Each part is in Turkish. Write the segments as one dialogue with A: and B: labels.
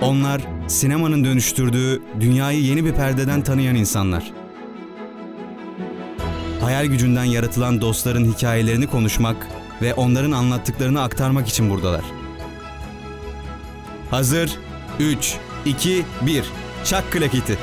A: Onlar sinemanın dönüştürdüğü dünyayı yeni bir perdeden tanıyan insanlar. Hayal gücünden yaratılan dostların hikayelerini konuşmak ve onların anlattıklarını aktarmak için buradalar. Hazır 3 2 1 Çak klaketi.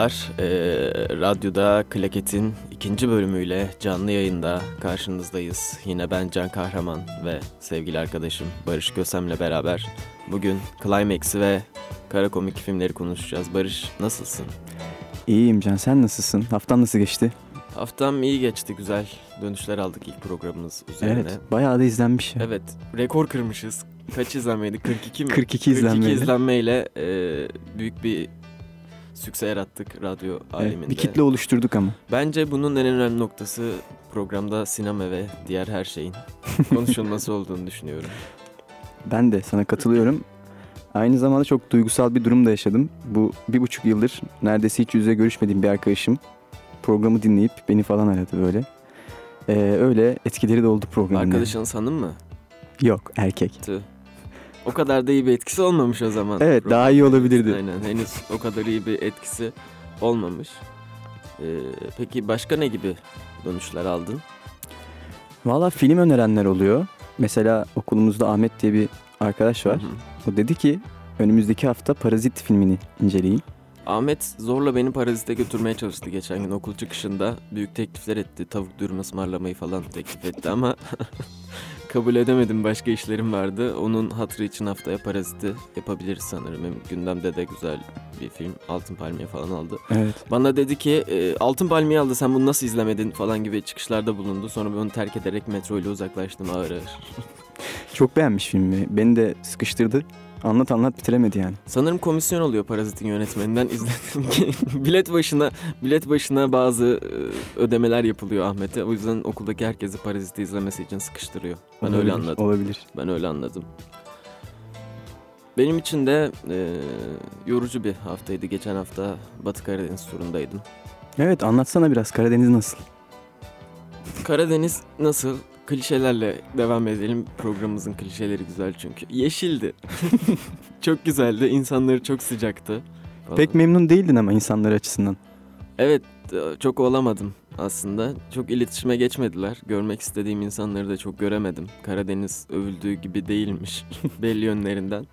B: Merhabalar, ee, radyoda Klaket'in ikinci bölümüyle canlı yayında karşınızdayız. Yine ben Can Kahraman ve sevgili arkadaşım Barış Gösem'le beraber bugün Climax'i ve kara komik filmleri konuşacağız. Barış nasılsın?
C: İyiyim Can, sen nasılsın? Haftan nasıl geçti?
B: Haftam iyi geçti, güzel dönüşler aldık ilk programımız üzerine.
C: Evet, bayağı da izlenmiş. ya.
B: Evet, rekor kırmışız. Kaç izlenmeydi? 42 mi?
C: 42 izlenmeyle.
B: 42 izlenmeyle e, büyük bir sükse yarattık radyo aleminde.
C: bir kitle oluşturduk ama.
B: Bence bunun en önemli noktası programda sinema ve diğer her şeyin konuşulması olduğunu düşünüyorum.
C: Ben de sana katılıyorum. Aynı zamanda çok duygusal bir durum da yaşadım. Bu bir buçuk yıldır neredeyse hiç yüzle görüşmediğim bir arkadaşım programı dinleyip beni falan aradı böyle. Ee, öyle etkileri de oldu programın.
B: Arkadaşınız hanım mı?
C: Yok, erkek.
B: Tüh. O kadar da iyi bir etkisi olmamış o zaman.
C: Evet,
B: Program.
C: daha iyi olabilirdi.
B: Aynen henüz o kadar iyi bir etkisi olmamış. Ee, peki başka ne gibi dönüşler aldın?
C: Valla film önerenler oluyor. Mesela okulumuzda Ahmet diye bir arkadaş var.
B: Hı hı.
C: O dedi ki önümüzdeki hafta Parazit filmini inceleyin.
B: Ahmet zorla beni Parazit'e götürmeye çalıştı geçen gün okul çıkışında. Büyük teklifler etti. Tavuk dürüm ısmarlamayı falan teklif etti ama kabul edemedim. Başka işlerim vardı. Onun hatırı için haftaya Parazit'i yapabiliriz sanırım. Hem gündemde de güzel bir film. Altın Palmiye falan aldı.
C: Evet.
B: Bana dedi ki e, Altın Palmiye aldı sen bunu nasıl izlemedin falan gibi çıkışlarda bulundu. Sonra ben onu terk ederek metro ile uzaklaştım ağır ağır.
C: Çok beğenmiş filmi. Beni de sıkıştırdı. Anlat anlat bitiremedi yani.
B: Sanırım komisyon oluyor Parazit'in yönetmeninden izledim ki bilet başına bilet başına bazı e, ödemeler yapılıyor Ahmet'e. O yüzden okuldaki herkesi Parazit'i izlemesi için sıkıştırıyor. Ben öyle
C: Olabilir,
B: anladım.
C: Olabilir.
B: Ben öyle anladım. Benim için de e, yorucu bir haftaydı. Geçen hafta Batı Karadeniz turundaydım.
C: Evet anlatsana biraz Karadeniz nasıl?
B: Karadeniz nasıl? Klişelerle devam edelim. Programımızın klişeleri güzel çünkü. Yeşildi. çok güzeldi. İnsanları çok sıcaktı. falan.
C: Pek memnun değildin ama insanlar açısından.
B: Evet e, çok olamadım aslında. Çok iletişime geçmediler. Görmek istediğim insanları da çok göremedim. Karadeniz övüldüğü gibi değilmiş belli yönlerinden.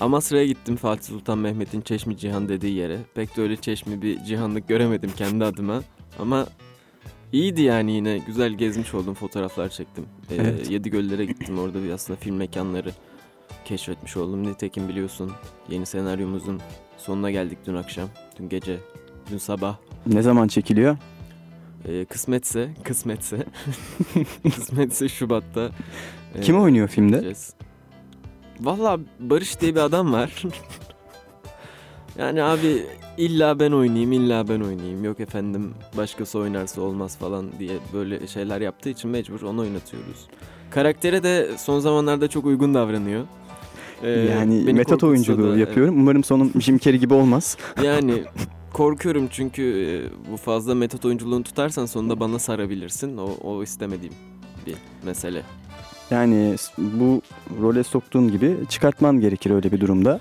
B: Amasra'ya gittim Fatih Sultan Mehmet'in Çeşmi Cihan dediği yere. Pek de öyle çeşmi bir cihanlık göremedim kendi adıma. Ama iyiydi yani yine güzel gezmiş oldum fotoğraflar çektim. Ee,
C: Evet.
B: Yedi göllere gittim orada bir aslında film mekanları keşfetmiş oldum. Nitekim biliyorsun yeni senaryomuzun sonuna geldik dün akşam. Dün gece, dün sabah.
C: Ne zaman çekiliyor?
B: Ee, kısmetse, kısmetse, kısmetse Şubat'ta. e,
C: Kim oynuyor filmde?
B: Valla Barış diye bir adam var. Yani abi illa ben oynayayım, illa ben oynayayım. Yok efendim başkası oynarsa olmaz falan diye böyle şeyler yaptığı için mecbur onu oynatıyoruz. Karaktere de son zamanlarda çok uygun davranıyor. Ee,
C: yani metot oyunculuğu
B: da,
C: yapıyorum. Umarım sonun Jim Carrey gibi olmaz.
B: Yani korkuyorum çünkü e, bu fazla metot oyunculuğunu tutarsan sonunda bana sarabilirsin. O, o istemediğim bir mesele.
C: Yani bu role soktuğun gibi çıkartman gerekir öyle bir durumda.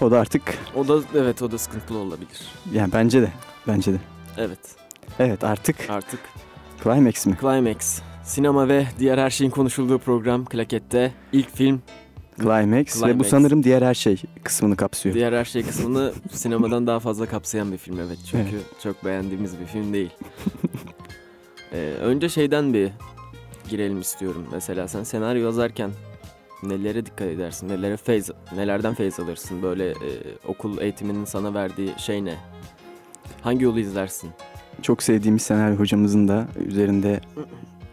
C: O da artık
B: O da evet o da sıkıntılı olabilir.
C: yani bence de bence de.
B: Evet
C: Evet artık
B: artık
C: Climax mi?
B: Climax. Sinema ve diğer her şeyin konuşulduğu program Klaket'te ilk film
C: Climax, ve bu
B: Climax.
C: sanırım diğer her şey kısmını kapsıyor.
B: diğer her şey kısmını sinemadan daha fazla kapsayan bir film evet. Çünkü çok beğendiğimiz bir film değil. Ee, önce şeyden bir girelim istiyorum. Mesela sen senaryo yazarken nelere dikkat edersin? Nelere feyz, nelerden feyz alırsın? Böyle e, okul eğitiminin sana verdiği şey ne? Hangi yolu izlersin?
C: Çok sevdiğimiz senaryo hocamızın da üzerinde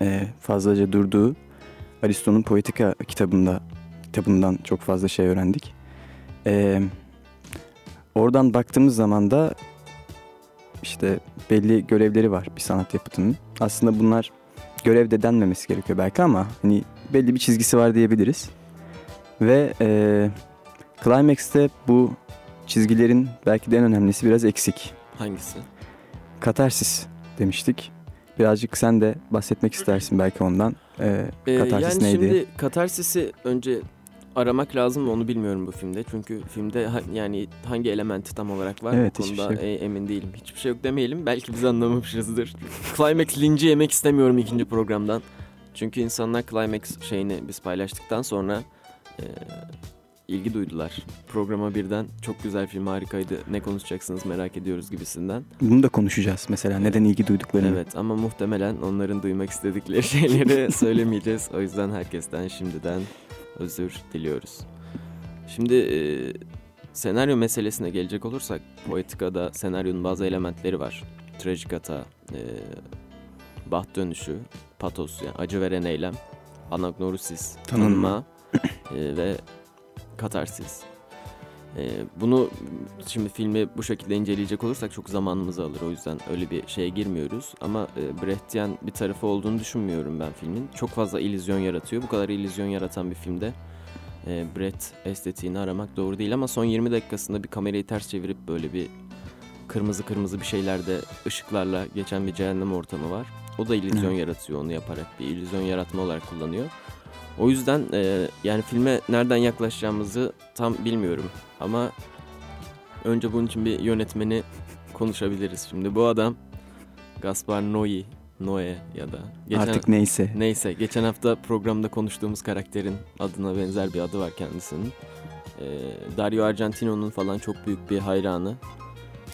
C: e, fazlaca durduğu Aristo'nun Poetika kitabında kitabından çok fazla şey öğrendik. E, oradan baktığımız zaman da işte belli görevleri var bir sanat yapıtının. Aslında bunlar görev de denmemesi gerekiyor belki ama hani belli bir çizgisi var diyebiliriz. Ve e, Climax'te bu çizgilerin belki de en önemlisi biraz eksik.
B: Hangisi?
C: Katarsis demiştik. Birazcık sen de bahsetmek istersin belki ondan. Ee,
B: Ee,
C: katarsis
B: yani
C: neydi?
B: şimdi katarsisi önce aramak lazım mı onu bilmiyorum bu filmde. Çünkü filmde ha- yani hangi elementi tam olarak var
C: Evet,
B: bu konuda
C: şey
B: e- emin değilim. Hiçbir şey yok demeyelim. Belki biz anlamamışızdır. Climax linci yemek istemiyorum ikinci programdan. Çünkü insanlar Climax şeyini biz paylaştıktan sonra e, ilgi duydular. Programa birden çok güzel film harikaydı. Ne konuşacaksınız merak ediyoruz gibisinden.
C: Bunu da konuşacağız mesela. Neden ilgi duyduklarını.
B: Evet ama muhtemelen onların duymak istedikleri şeyleri söylemeyeceğiz. O yüzden herkesten şimdiden özür diliyoruz. Şimdi e, senaryo meselesine gelecek olursak Poetika'da senaryonun bazı elementleri var. Trajik hata, e, baht dönüşü, patos yani acı veren eylem, anagnorisis,
C: Tanınma.
B: e, ve katarsis. E, bunu şimdi filmi bu şekilde inceleyecek olursak çok zamanımızı alır. O yüzden öyle bir şeye girmiyoruz. Ama e, Brechtian bir tarafı olduğunu düşünmüyorum ben filmin. Çok fazla illüzyon yaratıyor. Bu kadar illüzyon yaratan bir filmde e, Brecht estetiğini aramak doğru değil. Ama son 20 dakikasında bir kamerayı ters çevirip böyle bir kırmızı kırmızı bir şeylerde ışıklarla geçen bir cehennem ortamı var. O da illüzyon
C: Evet.
B: yaratıyor onu yaparak. Bir illüzyon yaratma olarak kullanıyor. O yüzden e, yani filme nereden yaklaşacağımızı tam bilmiyorum. Ama önce bunun için bir yönetmeni konuşabiliriz. Şimdi bu adam Gaspar Noé, Noé ya da geçen,
C: Artık neyse.
B: neyse geçen hafta programda konuştuğumuz karakterin adına benzer bir adı var kendisinin. E, Dario Argentino'nun falan çok büyük bir hayranı.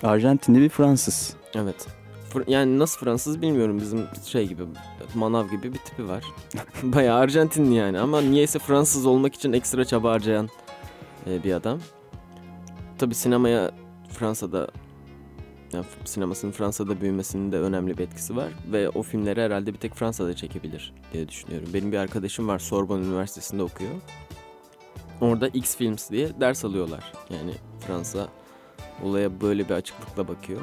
C: Arjantinli bir Fransız.
B: Evet. Yani nasıl Fransız bilmiyorum bizim şey gibi manav gibi bir tipi var. Bayağı Arjantinli yani ama niyeyse Fransız olmak için ekstra çaba harcayan e, bir adam. Tabi sinemaya Fransa'da yani sinemasının Fransa'da büyümesinin de önemli bir etkisi var ve o filmleri herhalde bir tek Fransa'da çekebilir diye düşünüyorum. Benim bir arkadaşım var Sorbonne Üniversitesi'nde okuyor. Orada X Films diye ders alıyorlar. Yani Fransa olaya böyle bir açıklıkla bakıyor.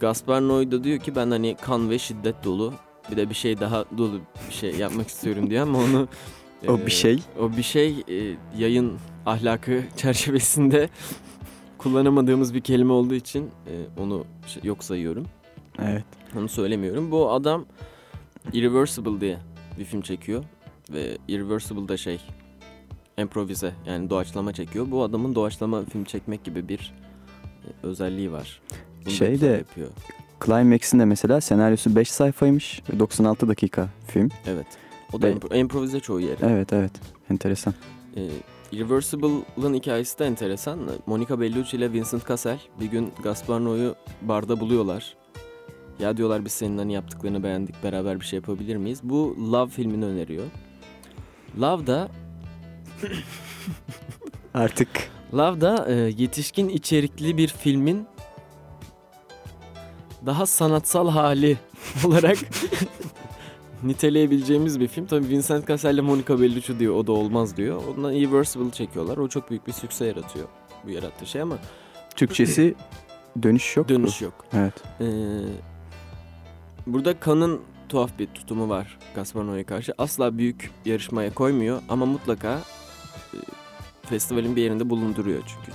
B: Gaspar Noé da diyor ki ben hani kan ve şiddet dolu bir de bir şey daha dolu bir şey yapmak istiyorum diyor ama onu
C: O
B: e,
C: bir şey.
B: o bir şey e, yayın ahlakı çerçevesinde kullanamadığımız bir kelime olduğu için e, onu şey- yok sayıyorum.
C: Evet.
B: Onu söylemiyorum. Bu adam Irreversible diye bir film çekiyor ve Irreversible da şey improvize yani doğaçlama çekiyor. Bu adamın doğaçlama film çekmek gibi bir özelliği var. Bunu
C: Şey de-
B: yapıyor.
C: Climax'in de mesela senaryosu 5 sayfaymış ve 96 dakika film.
B: Evet. O da
C: Ve-
B: impro- improvize çoğu yeri.
C: Evet evet. Enteresan.
B: Ee, Irreversible'ın hikayesi de enteresan. Monica Bellucci ile Vincent Cassel bir gün Gaspar Noé'yu barda buluyorlar. Ya diyorlar biz senin hani yaptıklarını beğendik beraber bir şey yapabilir miyiz? Bu Love filmini öneriyor. Love da
C: Artık
B: Love da e, yetişkin içerikli bir filmin daha sanatsal hali olarak niteleyebileceğimiz bir film. Tabii Vincent Cassel ile Monica Bellucci diyor o da olmaz diyor. Ondan Irreversible çekiyorlar. O çok büyük bir sükse yaratıyor bu yarattığı şey ama
C: Türkçesi dönüş yok. mu?
B: dönüş yok.
C: Evet.
B: Ee, burada Kan'ın tuhaf bir tutumu var Gaspar karşı. Asla büyük yarışmaya koymuyor ama mutlaka e, festivalin bir yerinde bulunduruyor çünkü.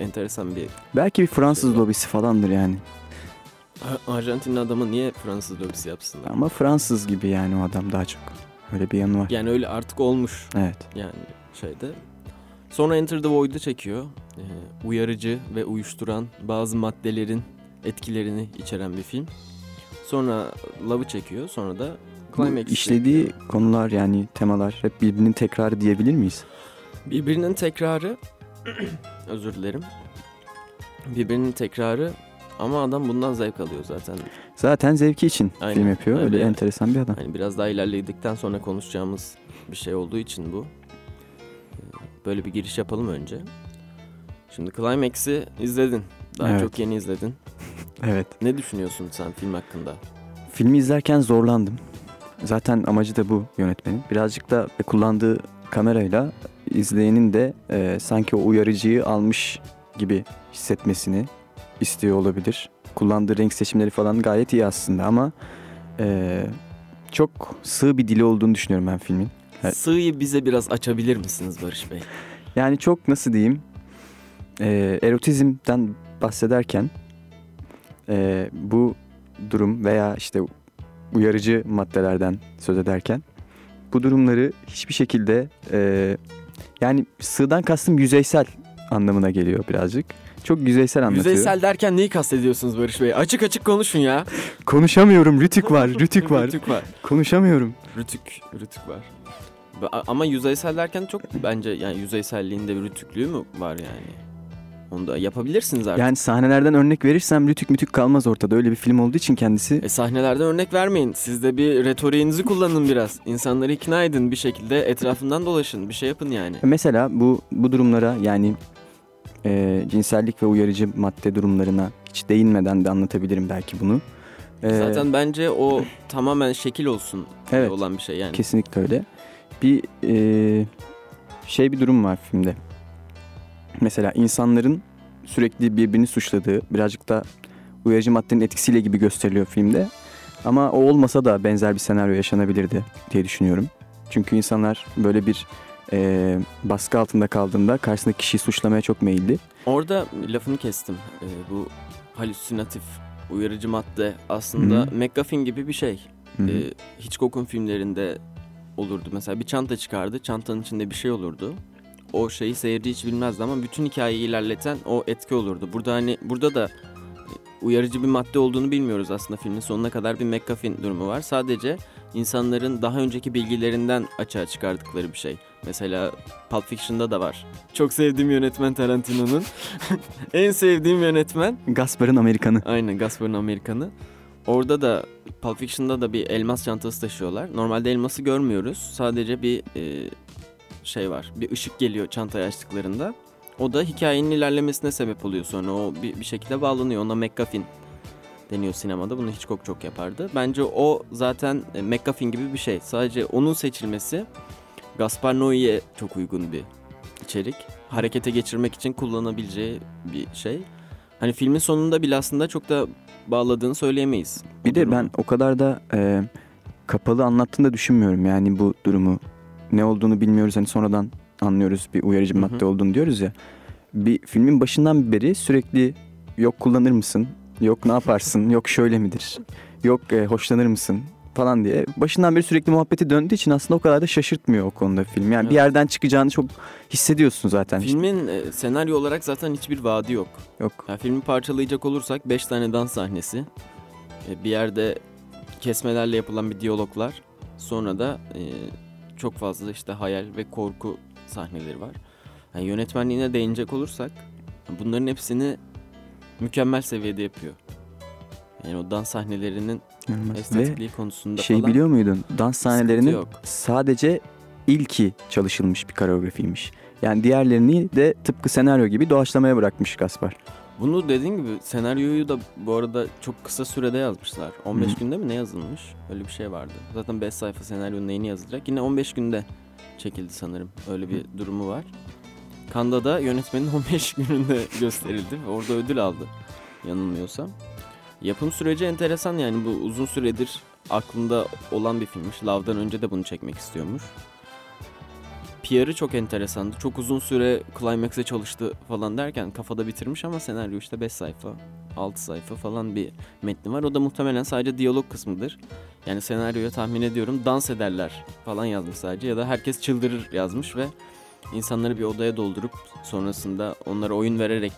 B: Enteresan bir
C: Belki bir Fransız
B: Şey
C: lobisi falandır yani.
B: Ar- Arjantinli adamı niye Fransız lobisi yapsınlar?
C: Ama Fransız gibi yani o adam daha çok. Öyle bir yanı var.
B: Yani öyle artık olmuş
C: Evet.
B: yani şeyde. Sonra Enter the Void'u çekiyor. Ee, uyarıcı ve uyuşturan bazı maddelerin etkilerini içeren bir film. Sonra Love'ı çekiyor. Sonra da Climax
C: işlediği
B: çekiyor.
C: konular yani temalar hep birbirinin tekrarı diyebilir miyiz?
B: Birbirinin tekrarı özür dilerim. Birbirinin tekrarı ama adam bundan zevk alıyor zaten.
C: Zaten zevki için
B: Aynen,
C: film yapıyor.
B: öyle
C: Öyle
B: yani.
C: enteresan bir adam.
B: Hani biraz daha ilerledikten sonra konuşacağımız bir şey olduğu için bu. Ee, Böyle bir giriş yapalım önce. Şimdi Climax'i izledin. Daha
C: Evet.
B: çok yeni izledin.
C: Evet.
B: Ne düşünüyorsun sen film hakkında?
C: Filmi izlerken zorlandım. Zaten amacı da bu yönetmenin. Birazcık da kullandığı kamerayla izleyenin de e, sanki o uyarıcıyı almış gibi hissetmesini istiyor olabilir. Kullandığı renk seçimleri falan gayet iyi aslında ama e, çok sığ bir dili olduğunu düşünüyorum ben filmin. Evet.
B: Sığ'yı bize biraz açabilir misiniz Barış Bey?
C: Yani çok nasıl diyeyim e, erotizmden bahsederken e, bu durum veya işte uyarıcı maddelerden söz ederken bu durumları hiçbir şekilde e, yani sığdan kastım yüzeysel anlamına geliyor birazcık. Çok yüzeysel anlatıyor.
B: Yüzeysel derken neyi kastediyorsunuz Barış Bey? Açık açık konuşun ya.
C: Konuşamıyorum. Rütük var. Rütük var.
B: Rütük var.
C: Konuşamıyorum.
B: Rütük, rütük var. Ama yüzeysel derken çok bence yani yüzeyselliğinde bir rütüklüğü mü var yani? Onu da yapabilirsiniz artık.
C: Yani sahnelerden örnek verirsem rütük mütük kalmaz ortada. Öyle bir film olduğu için kendisi.
B: E sahnelerden örnek vermeyin. Siz de bir retoriğinizi kullanın biraz. İnsanları ikna edin bir şekilde etrafından dolaşın. Bir şey yapın yani.
C: Mesela bu bu durumlara yani e, cinsellik ve uyarıcı madde durumlarına hiç değinmeden de anlatabilirim belki bunu. E,
B: Zaten bence o tamamen şekil olsun
C: Evet.
B: olan bir şey yani.
C: Kesinlikle öyle. Bir e, şey bir durum var filmde. Mesela insanların sürekli birbirini suçladığı, birazcık da uyarıcı maddenin etkisiyle gibi gösteriliyor filmde. Ama o olmasa da benzer bir senaryo yaşanabilirdi diye düşünüyorum. Çünkü insanlar böyle bir e, baskı altında kaldığında karşısındaki kişiyi suçlamaya çok meyilli.
B: Orada lafını kestim. Ee, bu halüsinatif uyarıcı madde aslında
C: Hı hı.
B: McGuffin gibi bir şey.
C: Hı hı.
B: Ee, Hitchcock'un filmlerinde olurdu. Mesela bir çanta çıkardı. Çantanın içinde bir şey olurdu. O şeyi seyirci hiç bilmezdi ama bütün hikayeyi ilerleten o etki olurdu. Burada hani burada da e, uyarıcı bir madde olduğunu bilmiyoruz aslında filmin sonuna kadar bir McGuffin durumu var. Sadece insanların daha önceki bilgilerinden açığa çıkardıkları bir şey. Mesela Pulp Fiction'da da var. Çok sevdiğim yönetmen Tarantino'nun. en sevdiğim yönetmen
C: Gaspar'ın Amerikanı.
B: Aynen Gaspar'ın Amerikanı. Orada da Pulp Fiction'da da bir elmas çantası taşıyorlar. Normalde elması görmüyoruz. Sadece bir e, şey var. Bir ışık geliyor çantayı açtıklarında. O da hikayenin ilerlemesine sebep oluyor sonra. O bir, bir şekilde bağlanıyor. Ona McGuffin deniyor sinemada. Bunu Hitchcock çok yapardı. Bence o zaten e, McGuffin gibi bir şey. Sadece onun seçilmesi Gaspar Noé'ye çok uygun bir içerik. Harekete geçirmek için kullanabileceği bir şey. Hani filmin sonunda bile aslında çok da bağladığını söyleyemeyiz.
C: Bir de
B: durumu.
C: ben o kadar da e, kapalı anlattığını da düşünmüyorum yani bu durumu. Ne olduğunu bilmiyoruz hani sonradan anlıyoruz bir uyarıcı
B: Hı hı.
C: madde olduğunu diyoruz ya. Bir filmin başından beri sürekli yok kullanır mısın? Yok ne yaparsın? yok şöyle midir? Yok e, hoşlanır mısın? falan diye. Başından beri sürekli muhabbeti döndüğü için aslında o kadar da şaşırtmıyor o konuda film. Yani bir
B: Evet.
C: yerden çıkacağını çok hissediyorsun zaten.
B: Filmin e, senaryo olarak zaten hiçbir vaadi yok.
C: Yok.
B: Yani filmi parçalayacak olursak 5 tane dans sahnesi. e, bir yerde kesmelerle yapılan bir diyaloglar. Sonra da e, çok fazla işte hayal ve korku sahneleri var. Yani yönetmenliğine değinecek olursak bunların hepsini mükemmel seviyede yapıyor. Yani o dans sahnelerinin
C: İnanılmaz. Ve
B: estetikliği konusunda
C: şey
B: falan
C: biliyor muydun? Dans sahnelerinin
B: yok.
C: sadece ilki çalışılmış bir koreografiymiş. Yani diğerlerini de tıpkı senaryo gibi doğaçlamaya bırakmış Gaspar.
B: Bunu dediğin gibi senaryoyu da bu arada çok kısa sürede yazmışlar. 15
C: Hı.
B: günde mi ne yazılmış? Öyle bir şey vardı. Zaten 5 sayfa senaryonun neyini yazılacak? Yine 15 günde çekildi sanırım. Öyle bir durumu var. Kanda da yönetmenin 15 gününde gösterildi ve orada ödül aldı. Yanılmıyorsam. Yapım süreci enteresan yani bu uzun süredir aklında olan bir filmmiş. Love'dan önce de bunu çekmek istiyormuş. PR'ı çok enteresandı. Çok uzun süre Climax'e çalıştı falan derken kafada bitirmiş ama senaryo işte 5 sayfa, 6 sayfa falan bir metni var. O da muhtemelen sadece diyalog kısmıdır. Yani senaryoya tahmin ediyorum dans ederler falan yazmış sadece ya da herkes çıldırır yazmış ve insanları bir odaya doldurup sonrasında onlara oyun vererek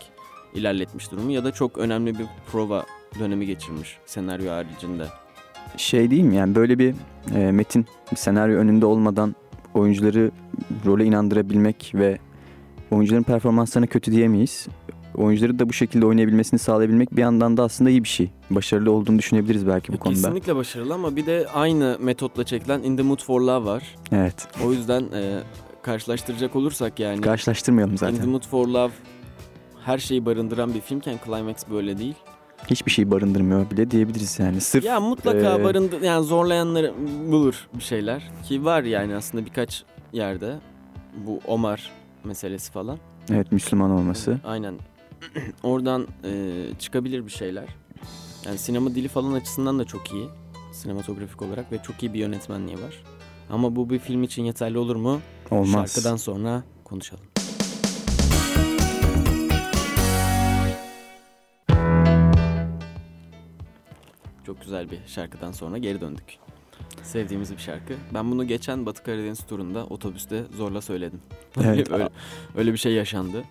B: ilerletmiş durumu ya da çok önemli bir prova dönemi geçirmiş senaryo haricinde.
C: Şey mi yani böyle bir e, metin, bir senaryo önünde olmadan oyuncuları role inandırabilmek ve oyuncuların performanslarına kötü diyemeyiz. Oyuncuları da bu şekilde oynayabilmesini sağlayabilmek bir yandan da aslında iyi bir şey. Başarılı olduğunu düşünebiliriz belki bu konuda.
B: Kesinlikle başarılı ama bir de aynı metotla çekilen In the Mood for Love var.
C: Evet.
B: O yüzden e, karşılaştıracak olursak yani
C: Karşılaştırmayalım
B: In the
C: zaten.
B: Mood for Love her şeyi barındıran bir filmken Climax böyle değil.
C: Hiçbir şey barındırmıyor bile diyebiliriz yani. Sırf
B: Ya mutlaka
C: e,
B: barındır yani zorlayanları bulur bir şeyler ki var yani aslında birkaç yerde bu Omar meselesi falan.
C: evet Müslüman olması.
B: Aynen. Oradan e, çıkabilir bir şeyler. Yani sinema dili falan açısından da çok iyi. Sinematografik olarak ve çok iyi bir yönetmenliği var. Ama bu bir film için yeterli olur mu?
C: Olmaz.
B: Şarkıdan sonra konuşalım. Çok güzel bir şarkıdan sonra geri döndük. Sevdiğimiz bir şarkı. Ben bunu geçen Batı Karadeniz turunda otobüste zorla söyledim.
C: Evet.
B: öyle, öyle bir şey yaşandı.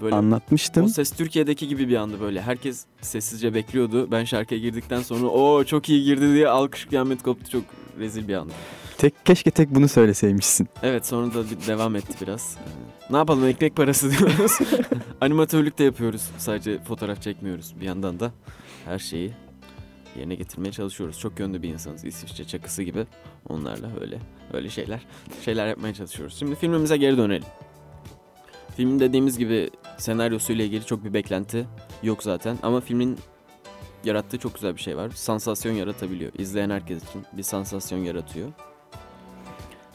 B: Böyle,
C: anlatmıştım.
B: O ses Türkiye'deki gibi bir anda böyle. Herkes sessizce bekliyordu. Ben şarkıya girdikten sonra o çok iyi girdi diye alkış kıyamet koptu. Çok rezil bir anda.
C: Tek keşke tek bunu söyleseymişsin.
B: Evet sonra da bir devam etti biraz. Ee, Ne yapalım ekmek parası diyoruz. Animatörlük de yapıyoruz. Sadece fotoğraf çekmiyoruz. Bir yandan da her şeyi yerine getirmeye çalışıyoruz. Çok yönlü bir insanız. İsviçre çakısı gibi. Onlarla öyle öyle şeyler şeyler yapmaya çalışıyoruz. Şimdi filmimize geri dönelim. Filmin dediğimiz gibi senaryosuyla ilgili çok bir beklenti yok zaten. Ama filmin yarattığı çok güzel bir şey var. Sansasyon yaratabiliyor. İzleyen herkes için bir sansasyon yaratıyor.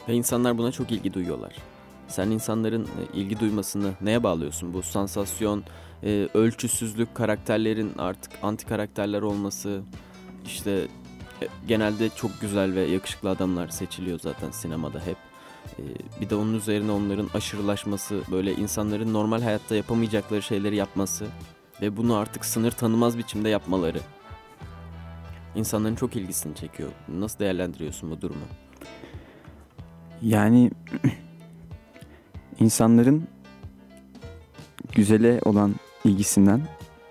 B: Ve insanlar buna çok ilgi duyuyorlar. Sen insanların e, ilgi duymasını neye bağlıyorsun? Bu sansasyon, e, ölçüsüzlük, karakterlerin artık anti karakterler olması, işte e, genelde çok güzel ve yakışıklı adamlar seçiliyor zaten sinemada hep. Bir de onun üzerine onların aşırılaşması, böyle insanların normal hayatta yapamayacakları şeyleri yapması ve bunu artık sınır tanımaz biçimde yapmaları. İnsanların çok ilgisini çekiyor. Nasıl değerlendiriyorsun bu durumu?
C: Yani insanların güzele olan ilgisinden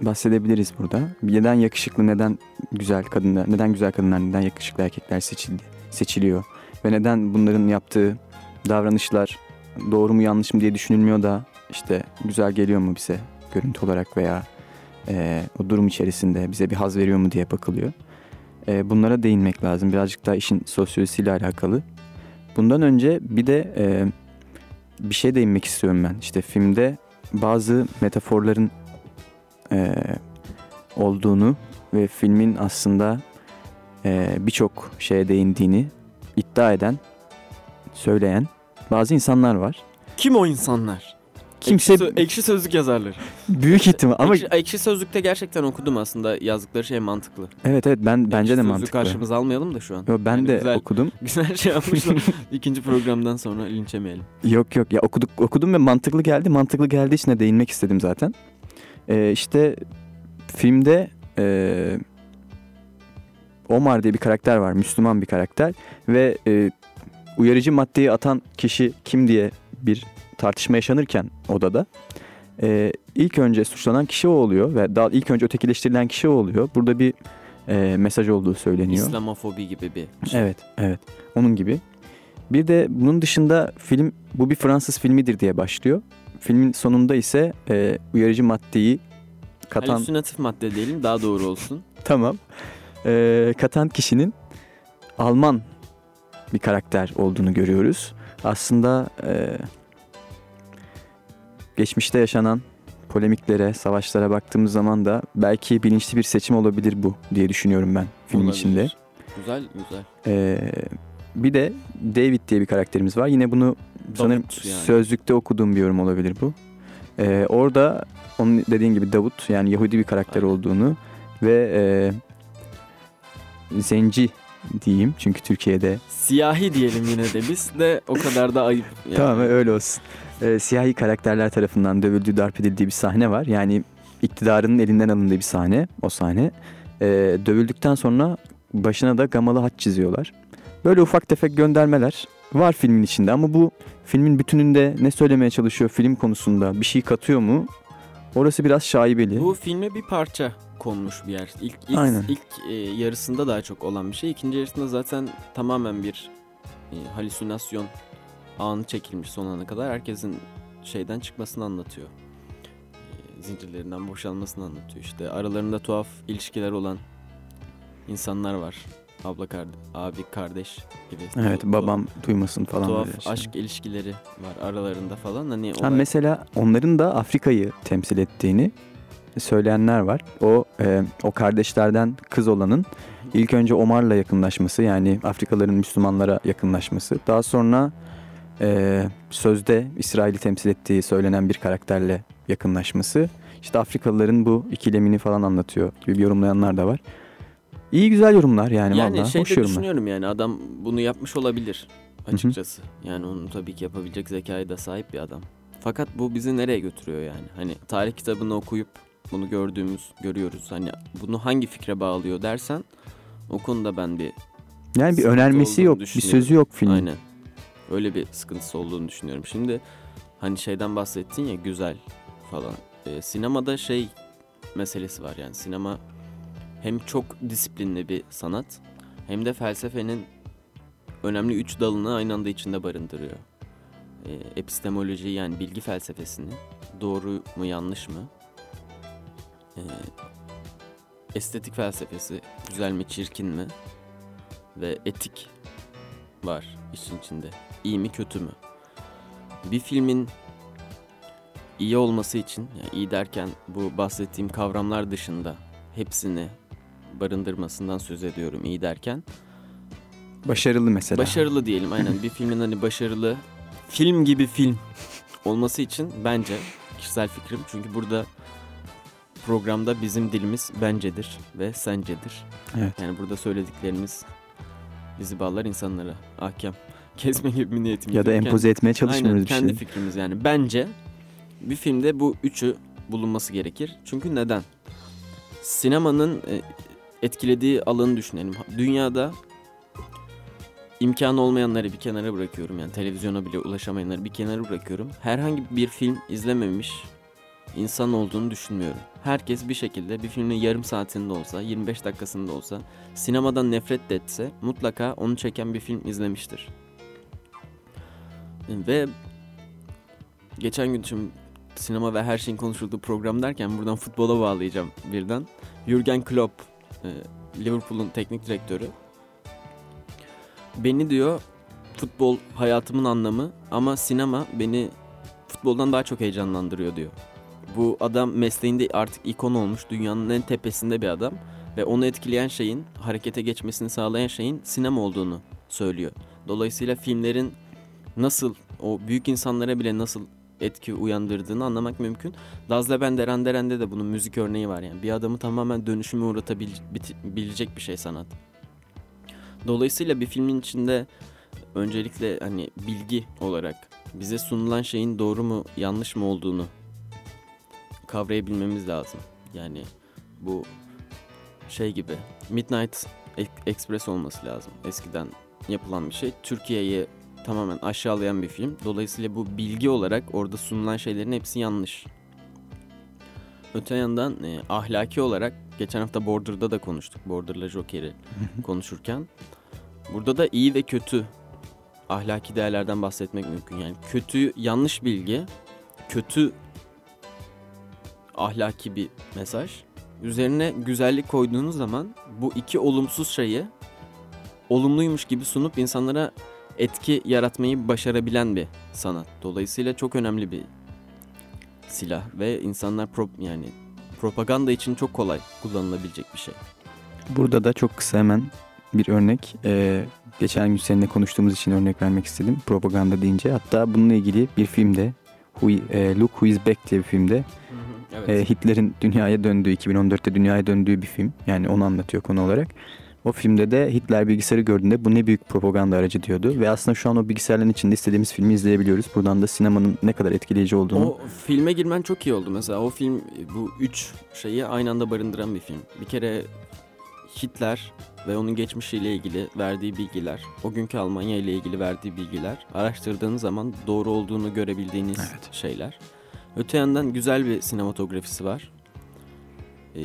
C: bahsedebiliriz burada. Neden yakışıklı, neden güzel kadınlar, neden güzel kadınlar, neden yakışıklı erkekler seçildi, seçiliyor ve neden bunların yaptığı davranışlar doğru mu yanlış mı diye düşünülmüyor da işte güzel geliyor mu bize görüntü olarak veya eee, o durum içerisinde bize bir haz veriyor mu diye bakılıyor. Eee, bunlara değinmek lazım. Birazcık daha işin sosyolojisiyle alakalı. Bundan önce bir de e, bir şey değinmek istiyorum ben. İşte filmde bazı metaforların e, olduğunu ve filmin aslında e, birçok şeye değindiğini iddia eden, söyleyen bazı insanlar var.
B: Kim o insanlar?
C: Kimse
B: Ekşi, ekşi sözlük yazarları.
C: büyük ihtimal ama
B: ekşi, ekşi sözlükte gerçekten okudum aslında yazdıkları şey mantıklı.
C: evet evet ben bence
B: Ekşi
C: de
B: Sözlüğü
C: mantıklı.
B: karşımıza almayalım da şu an.
C: Yo, ben
B: Yani
C: de
B: güzel,
C: okudum.
B: Güzel şey yapmışlar. İkinci programdan sonra linç yemeyelim.
C: Yok yok ya okuduk okudum ve mantıklı geldi. Mantıklı geldiği için de değinmek istedim zaten. Ee, işte filmde e, Omar diye bir karakter var. Müslüman bir karakter ve e, uyarıcı maddeyi atan kişi kim diye bir tartışma yaşanırken odada e, ilk önce suçlanan kişi o oluyor ve daha ilk önce ötekileştirilen kişi o oluyor. Burada bir e, mesaj olduğu söyleniyor.
B: İslamofobi gibi bir şey.
C: Evet, evet. Onun gibi. Bir de bunun dışında film bu bir Fransız filmidir diye başlıyor. Filmin sonunda ise e, uyarıcı maddeyi katan
B: Halüsinatif madde diyelim daha doğru olsun.
C: tamam. E, katan kişinin Alman bir karakter olduğunu görüyoruz. Aslında e, geçmişte yaşanan polemiklere, savaşlara baktığımız zaman da belki bilinçli bir seçim olabilir bu diye düşünüyorum ben film
B: Olabilir.
C: içinde.
B: Güzel güzel.
C: Ee, bir de David diye bir karakterimiz var. Yine bunu sanırım
B: yani.
C: sözlükte okuduğum bir yorum olabilir bu. Ee, orada onun dediğin gibi Davut yani Yahudi bir karakter
B: Aynen.
C: olduğunu ve e, zenci diyeyim çünkü Türkiye'de
B: Siyahi diyelim yine de biz de o kadar da ayıp. Yani.
C: tamam öyle olsun. Ee, siyahi karakterler tarafından dövüldüğü, darp edildiği bir sahne var. Yani iktidarının elinden alındığı bir sahne o sahne. Ee, dövüldükten sonra başına da gamalı haç çiziyorlar. Böyle ufak tefek göndermeler var filmin içinde ama bu filmin bütününde ne söylemeye çalışıyor film konusunda bir şey katıyor mu? Orası biraz şaibeli.
B: Bu filme bir parça konmuş bir yer. İlk ilk,
C: Aynen.
B: ilk e, yarısında daha çok olan bir şey. İkinci yarısında zaten tamamen bir e, halüsinasyon anı çekilmiş son ana kadar. Herkesin şeyden çıkmasını anlatıyor. E, zincirlerinden boşalmasını anlatıyor. İşte aralarında tuhaf ilişkiler olan insanlar var. Abla kardeş, abi kardeş gibi.
C: Evet
B: Tu-
C: babam duymasın falan.
B: tuhaf
C: işte.
B: aşk ilişkileri var aralarında falan. Hani
C: Ha,
B: olay-
C: mesela onların da Afrika'yı temsil ettiğini söyleyenler var. O e, o kardeşlerden kız olanın ilk önce Omar'la yakınlaşması yani Afrikalıların Müslümanlara yakınlaşması. Daha sonra e, sözde İsrail'i temsil ettiği söylenen bir karakterle yakınlaşması. İşte Afrikalıların bu ikilemini falan anlatıyor gibi yorumlayanlar da var. İyi güzel yorumlar yani,
B: Yani
C: vallahi
B: şey
C: hoş
B: de
C: yorumlar.
B: düşünüyorum yani adam bunu yapmış olabilir açıkçası. Yani onun tabii ki yapabilecek zekaya da sahip bir adam. Fakat bu bizi nereye götürüyor yani? Hani tarih kitabını okuyup bunu gördüğümüz, görüyoruz. Hani bunu hangi fikre bağlıyor dersen O konuda ben bir
C: Yani bir önermesi yok, bir sözü yok filmin.
B: Aynen. Öyle bir sıkıntısı olduğunu düşünüyorum. Şimdi hani şeyden bahsettin ya güzel falan. Ee, sinemada şey meselesi var yani sinema hem çok disiplinli bir sanat hem de felsefenin önemli üç dalını aynı anda içinde barındırıyor. Ee, epistemoloji yani bilgi felsefesini doğru mu yanlış mı? Ee, estetik felsefesi güzel mi çirkin mi? Ve etik var işin içinde. İyi mi kötü mü? Bir filmin iyi olması için, yani iyi derken bu bahsettiğim kavramlar dışında hepsini barındırmasından söz ediyorum iyi derken.
C: Başarılı mesela.
B: Başarılı diyelim aynen bir filmin hani başarılı film gibi film olması için bence kişisel fikrim çünkü burada programda bizim dilimiz bencedir ve sencedir.
C: Evet.
B: Yani burada söylediklerimiz bizi bağlar insanlara. Ahkam kesme gibi bir niyetim
C: Ya da
B: yok.
C: empoze etmeye
B: Aynen,
C: çalışmıyoruz bir
B: kendi
C: şey.
B: fikrimiz yani. Bence bir filmde bu üçü bulunması gerekir. Çünkü neden? Sinemanın e, etkilediği alanı düşünelim. Dünyada imkanı olmayanları bir kenara bırakıyorum. Yani televizyona bile ulaşamayanları bir kenara bırakıyorum. Herhangi bir film izlememiş insan olduğunu düşünmüyorum. Herkes bir şekilde bir filmin yarım saatinde olsa, 25 dakikasında olsa, sinemadan nefret de etse mutlaka onu çeken bir film izlemiştir. Ve geçen gün şimdi sinema ve her şeyin konuşulduğu program derken buradan futbola bağlayacağım birden. Jurgen Klopp, e, Liverpool'un teknik direktörü. Beni diyor futbol hayatımın anlamı ama sinema beni futboldan daha çok heyecanlandırıyor diyor. Bu adam mesleğinde artık ikon olmuş, dünyanın en tepesinde bir adam ve onu etkileyen şeyin, harekete geçmesini sağlayan şeyin sinema olduğunu söylüyor. Dolayısıyla filmlerin nasıl o büyük insanlara bile nasıl etki uyandırdığını anlamak mümkün. Daz Leben Derenderen'de de bunun müzik örneği var yani. Bir adamı tamamen dönüşüme uğratabilecek bir şey sanat. Dolayısıyla bir filmin içinde öncelikle hani bilgi olarak bize sunulan şeyin doğru mu yanlış mı olduğunu kavrayabilmemiz lazım. Yani bu şey gibi Midnight Express olması lazım. Eskiden yapılan bir şey. Türkiye'yi tamamen aşağılayan bir film. Dolayısıyla bu bilgi olarak orada sunulan şeylerin hepsi yanlış. Öte yandan e, ahlaki olarak geçen hafta Border'da da konuştuk. Border'la Joker'i konuşurken. Burada da iyi ve kötü ahlaki değerlerden bahsetmek mümkün. Yani kötü yanlış bilgi, kötü ahlaki bir mesaj. Üzerine güzellik koyduğunuz zaman bu iki olumsuz şeyi olumluymuş gibi sunup insanlara etki yaratmayı başarabilen bir sanat. Dolayısıyla çok önemli bir silah ve insanlar pro, yani propaganda için çok kolay kullanılabilecek bir şey.
C: Burada da çok kısa hemen bir örnek. Ee, geçen gün seninle konuştuğumuz için örnek vermek istedim. Propaganda deyince. Hatta bununla ilgili bir filmde Who, e, Look Who Is Back diye bir filmde
B: Evet.
C: e, Hitler'in dünyaya döndüğü, 2014'te dünyaya döndüğü bir film. Yani onu anlatıyor konu olarak. O filmde de Hitler bilgisayarı gördüğünde bu ne büyük propaganda aracı diyordu. Ve aslında şu an o bilgisayarların içinde istediğimiz filmi izleyebiliyoruz. Buradan da sinemanın ne kadar etkileyici olduğunu.
B: O filme girmen çok iyi oldu. Mesela o film bu üç şeyi aynı anda barındıran bir film. Bir kere Hitler ve onun geçmişiyle ilgili verdiği bilgiler, o günkü Almanya ile ilgili verdiği bilgiler, araştırdığınız zaman doğru olduğunu görebildiğiniz
C: Evet.
B: şeyler. Öte yandan güzel bir sinematografisi var. Ee,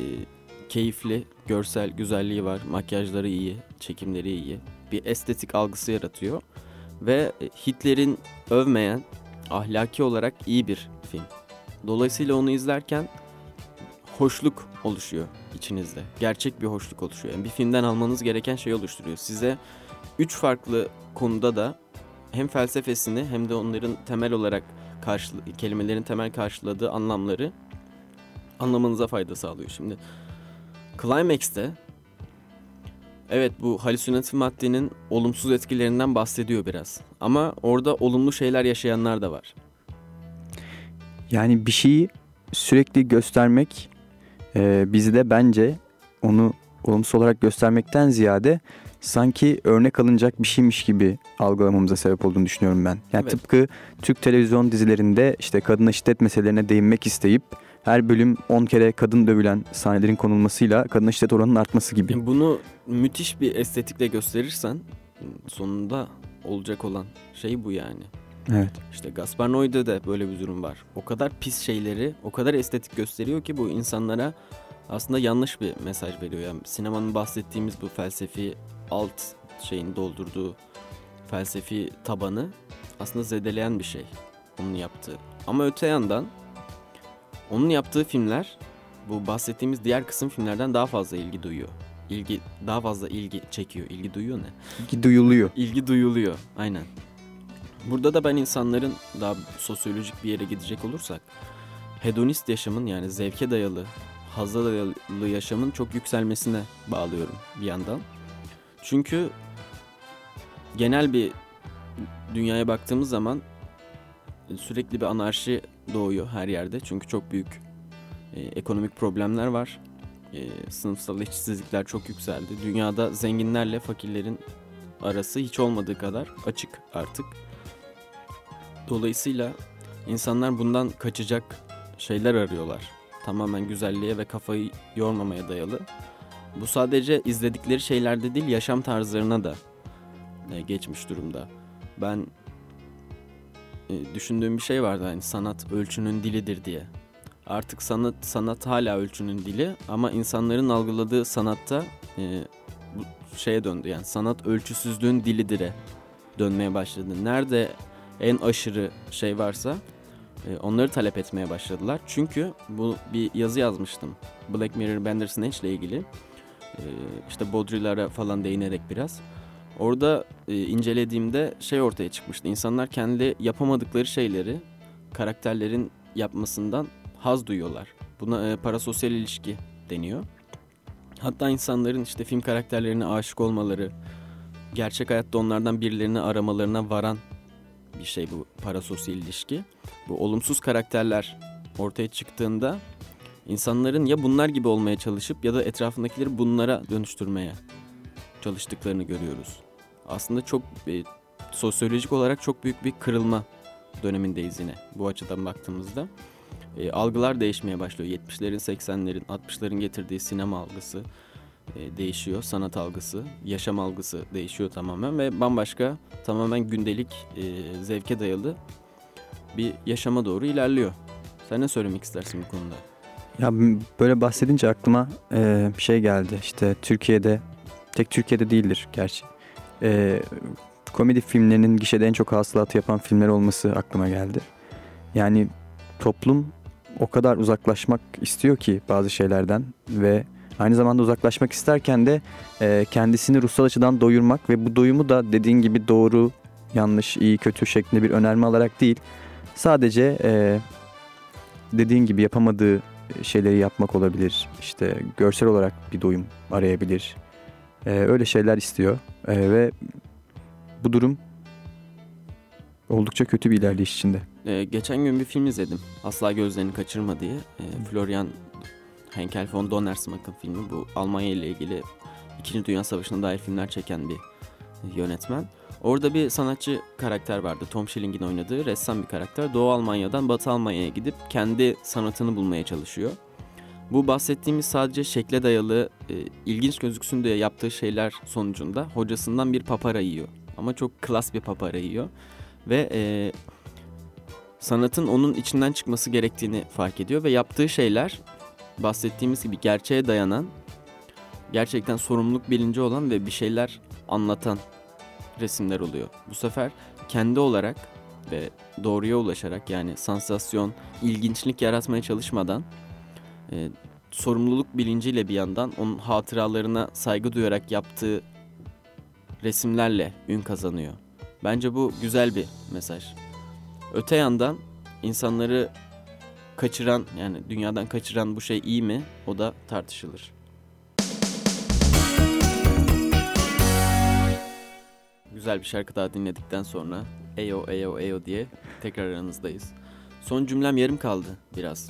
B: keyifli, görsel güzelliği var, makyajları iyi, çekimleri iyi. Bir estetik algısı yaratıyor. Ve Hitler'in övmeyen, ahlaki olarak iyi bir film. Dolayısıyla onu izlerken hoşluk oluşuyor içinizde. Gerçek bir hoşluk oluşuyor. Yani bir filmden almanız gereken şey oluşturuyor. Size üç farklı konuda da hem felsefesini hem de onların temel olarak karşıla kelimelerin temel karşıladığı anlamları anlamanıza fayda sağlıyor. Şimdi Climax'te evet bu halüsinatif maddenin olumsuz etkilerinden bahsediyor biraz. Ama orada olumlu şeyler yaşayanlar da var.
C: Yani bir şeyi sürekli göstermek e, bizde bence onu olumsuz olarak göstermekten ziyade sanki örnek alınacak bir şeymiş gibi algılamamıza sebep olduğunu düşünüyorum ben. Yani
B: Evet.
C: tıpkı Türk televizyon dizilerinde işte kadına şiddet meselelerine değinmek isteyip her bölüm 10 kere kadın dövülen sahnelerin konulmasıyla kadına şiddet oranının artması gibi.
B: Bunu müthiş bir estetikle gösterirsen sonunda olacak olan şey bu yani.
C: Evet.
B: İşte Gaspar Noé'de de böyle bir durum var. O kadar pis şeyleri o kadar estetik gösteriyor ki bu insanlara aslında yanlış bir mesaj veriyor. Yani sinemanın bahsettiğimiz bu felsefi alt şeyin doldurduğu felsefi tabanı aslında zedeleyen bir şey onun yaptığı. Ama öte yandan onun yaptığı filmler bu bahsettiğimiz diğer kısım filmlerden daha fazla ilgi duyuyor. İlgi daha fazla ilgi çekiyor. İlgi duyuyor ne?
C: İlgi duyuluyor.
B: İlgi duyuluyor. Aynen. Burada da ben insanların daha sosyolojik bir yere gidecek olursak hedonist yaşamın yani zevke dayalı, hazza dayalı yaşamın çok yükselmesine bağlıyorum bir yandan. Çünkü genel bir dünyaya baktığımız zaman sürekli bir anarşi doğuyor her yerde. Çünkü çok büyük e, ekonomik problemler var. E, sınıfsal eşitsizlikler çok yükseldi. Dünyada zenginlerle fakirlerin arası hiç olmadığı kadar açık artık. Dolayısıyla insanlar bundan kaçacak şeyler arıyorlar. Tamamen güzelliğe ve kafayı yormamaya dayalı. Bu sadece izledikleri şeylerde değil yaşam tarzlarına da e, geçmiş durumda. Ben düşündüğüm bir şey vardı hani sanat ölçünün dilidir diye. Artık sanat sanat hala ölçünün dili ama insanların algıladığı sanatta e, bu şeye döndü yani sanat ölçüsüzlüğün dilidir'e dönmeye başladı. Nerede en aşırı şey varsa e, onları talep etmeye başladılar. Çünkü bu bir yazı yazmıştım. Black Mirror Bandersnatch ile ilgili. E, işte Baudrillard'a falan değinerek biraz. Orada e, incelediğimde şey ortaya çıkmıştı. İnsanlar kendi yapamadıkları şeyleri karakterlerin yapmasından haz duyuyorlar. Buna e, parasosyal ilişki deniyor. Hatta insanların işte film karakterlerine aşık olmaları, gerçek hayatta onlardan birilerini aramalarına varan bir şey bu parasosyal ilişki. Bu olumsuz karakterler ortaya çıktığında insanların ya bunlar gibi olmaya çalışıp ya da etrafındakileri bunlara dönüştürmeye çalıştıklarını görüyoruz. Aslında çok e, sosyolojik olarak çok büyük bir kırılma dönemindeyiz yine bu açıdan baktığımızda. E, algılar değişmeye başlıyor. 70'lerin, 80'lerin, 60'ların getirdiği sinema algısı e, değişiyor. Sanat algısı, yaşam algısı değişiyor tamamen ve bambaşka tamamen gündelik e, zevke dayalı bir yaşama doğru ilerliyor. Sen ne söylemek istersin bu konuda?
C: Ya böyle bahsedince aklıma e, bir şey geldi. İşte Türkiye'de, tek Türkiye'de değildir gerçi. E, komedi filmlerinin gişede en çok hasılatı yapan filmler olması aklıma geldi. Yani toplum o kadar uzaklaşmak istiyor ki bazı şeylerden ve aynı zamanda uzaklaşmak isterken de e, kendisini ruhsal açıdan doyurmak ve bu doyumu da dediğin gibi doğru, yanlış, iyi, kötü şeklinde bir önerme alarak değil, sadece e, dediğin gibi yapamadığı şeyleri yapmak olabilir. İşte görsel olarak bir doyum arayabilir. E, öyle şeyler istiyor e, ve bu durum oldukça kötü bir ilerleyiş içinde.
B: Ee, geçen gün bir film izledim. Asla gözlerini kaçırma diye. Ee, Florian Henkel von Donnersmarck'ın filmi. Bu Almanya ile ilgili İkinci Dünya Savaşı'na dair filmler çeken bir yönetmen. Orada bir sanatçı karakter vardı. Tom Schilling'in oynadığı ressam bir karakter. Doğu Almanya'dan Batı Almanya'ya gidip kendi sanatını bulmaya çalışıyor. Bu bahsettiğimiz sadece şekle dayalı, e, ilginç gözüksün diye yaptığı şeyler sonucunda hocasından bir papara yiyor. Ama çok klas bir papara yiyor. Ve e, sanatın onun içinden çıkması gerektiğini fark ediyor ve yaptığı şeyler bahsettiğimiz gibi gerçeğe dayanan, gerçekten sorumluluk bilinci olan ve bir şeyler anlatan resimler oluyor. Bu sefer kendi olarak ve doğruya ulaşarak yani sansasyon, ilginçlik yaratmaya çalışmadan e, sorumluluk bilinciyle bir yandan onun hatıralarına saygı duyarak yaptığı resimlerle ün kazanıyor. Bence bu güzel bir mesaj. Öte yandan insanları kaçıran yani dünyadan kaçıran bu şey iyi mi? O da tartışılır. Güzel bir şarkı daha dinledikten sonra Eyo Eyo Eyo diye tekrar aranızdayız. Son cümlem yarım kaldı biraz.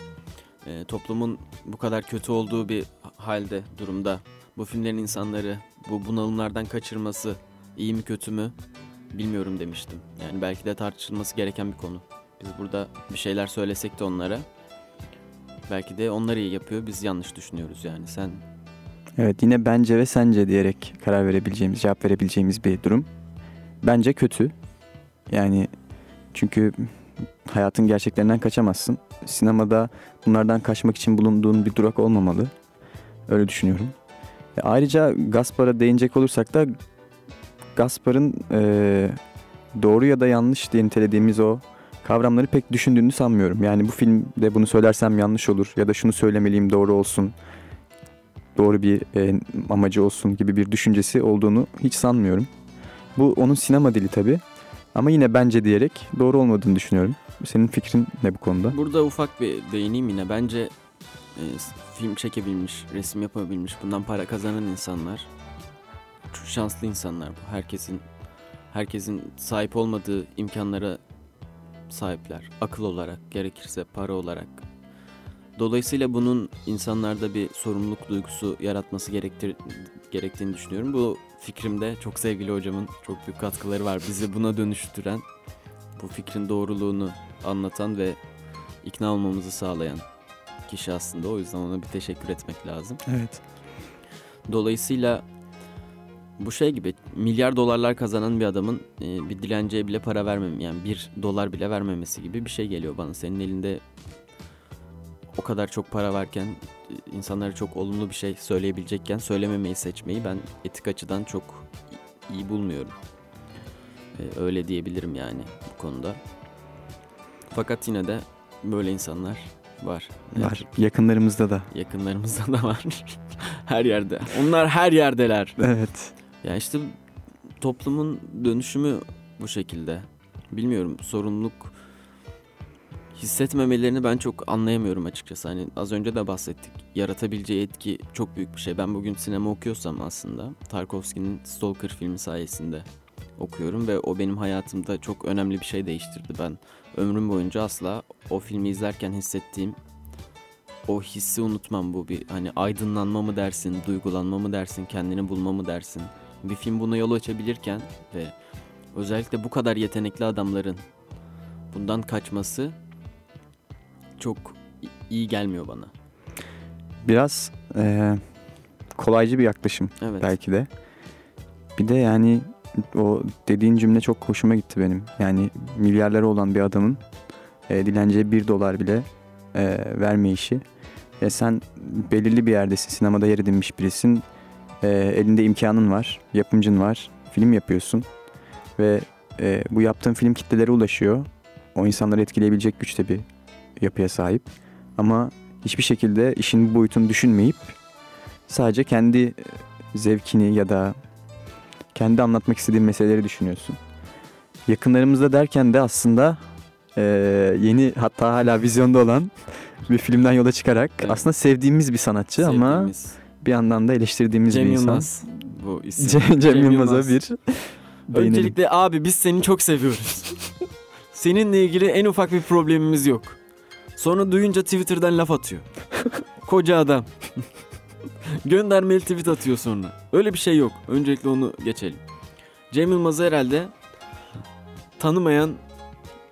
B: Ee, toplumun bu kadar kötü olduğu bir halde, durumda bu filmlerin insanları bu bunalımlardan kaçırması iyi mi kötü mü bilmiyorum demiştim. Yani belki de tartışılması gereken bir konu. Biz burada bir şeyler söylesek de onlara Belki de onlar iyi yapıyor, biz yanlış düşünüyoruz yani. Sen
C: Evet yine bence ve sence diyerek karar verebileceğimiz, cevap verebileceğimiz bir durum. Bence kötü. Yani çünkü hayatın gerçeklerinden kaçamazsın. Sinemada bunlardan kaçmak için bulunduğun bir durak olmamalı. Öyle düşünüyorum. E, ayrıca Gaspar'a değinecek olursak da Gaspar'ın e, doğru ya da yanlış diye nitelediğimiz o kavramları pek düşündüğünü sanmıyorum. Yani bu filmde bunu söylersem yanlış olur ya da şunu söylemeliyim doğru olsun doğru bir e, amacı olsun gibi bir düşüncesi olduğunu hiç sanmıyorum. Bu onun sinema dili tabii. Ama yine bence diyerek doğru olmadığını düşünüyorum. Senin fikrin ne bu konuda?
B: Burada ufak bir değineyim yine. Bence e, film çekebilmiş, resim yapabilmiş, bundan para kazanan insanlar çok şanslı insanlar bu. Herkesin herkesin sahip olmadığı imkanlara sahipler. Akıl olarak, gerekirse para olarak. Dolayısıyla bunun insanlarda bir sorumluluk duygusu yaratması gerektir gerektiğini düşünüyorum. Bu fikrimde çok sevgili hocamın çok büyük katkıları var. Bizi buna dönüştüren, bu fikrin doğruluğunu anlatan ve ikna olmamızı sağlayan kişi aslında. O yüzden ona bir teşekkür etmek lazım.
C: Evet.
B: Dolayısıyla bu şey gibi milyar dolarlar kazanan bir adamın e, bir dilenciye bile para vermem yani bir dolar bile vermemesi gibi bir şey geliyor bana. Senin elinde o kadar çok para varken insanlara çok olumlu bir şey söyleyebilecekken söylememeyi seçmeyi ben etik açıdan çok iyi bulmuyorum. E, öyle diyebilirim yani bu konuda. Fakat yine de böyle insanlar var. Ne
C: Var. Yakınlarımızda da.
B: Yakınlarımızda da var. her yerde. Onlar her yerdeler.
C: Evet.
B: Ya işte toplumun dönüşümü bu şekilde. Bilmiyorum sorumluluk hissetmemelerini ben çok anlayamıyorum açıkçası. Hani az önce de bahsettik. Yaratabileceği etki çok büyük bir şey. Ben bugün sinema okuyorsam aslında Tarkovski'nin Stalker filmi sayesinde okuyorum ve o benim hayatımda çok önemli bir şey değiştirdi. Ben ömrüm boyunca asla o filmi izlerken hissettiğim o hissi unutmam bu bir hani aydınlanma mı dersin, duygulanma mı dersin, kendini bulma mı dersin. Bir film buna yol açabilirken ve özellikle bu kadar yetenekli adamların bundan kaçması çok iyi gelmiyor bana.
C: Biraz e, kolaycı bir yaklaşım
B: Evet.
C: belki de. Bir de yani o dediğin cümle çok hoşuma gitti benim. Yani milyarları olan bir adamın e, dilenciye bir dolar bile e, verme işi. E, sen belirli bir yerdesin, sinemada yer edinmiş birisin. E, elinde imkanın var, yapımcın var, film yapıyorsun. Ve e, bu yaptığın film kitlelere ulaşıyor. O insanları etkileyebilecek güçte bir yapıya sahip. Ama hiçbir şekilde işin bu boyutunu düşünmeyip sadece kendi e, zevkini ya da kendi anlatmak istediğin meseleleri düşünüyorsun. Yakınlarımızda derken de aslında e, yeni hatta hala vizyonda olan bir filmden yola çıkarak
B: Evet.
C: aslında sevdiğimiz bir sanatçı ama
B: Sevdiğimiz
C: bir yandan da eleştirdiğimiz
B: Cem
C: bir insan.
B: Yılmaz bu isim.
C: Cem, Cem Yılmaz'a
B: Yılmaz.
C: bir değinelim.
B: Öncelikle abi biz seni çok seviyoruz. Seninle ilgili en ufak bir problemimiz yok. Sonra duyunca Twitter'dan laf atıyor. Koca adam. Göndermeli tweet atıyor sonra. Öyle bir şey yok. Öncelikle onu geçelim. Cem Yılmaz'ı herhalde tanımayan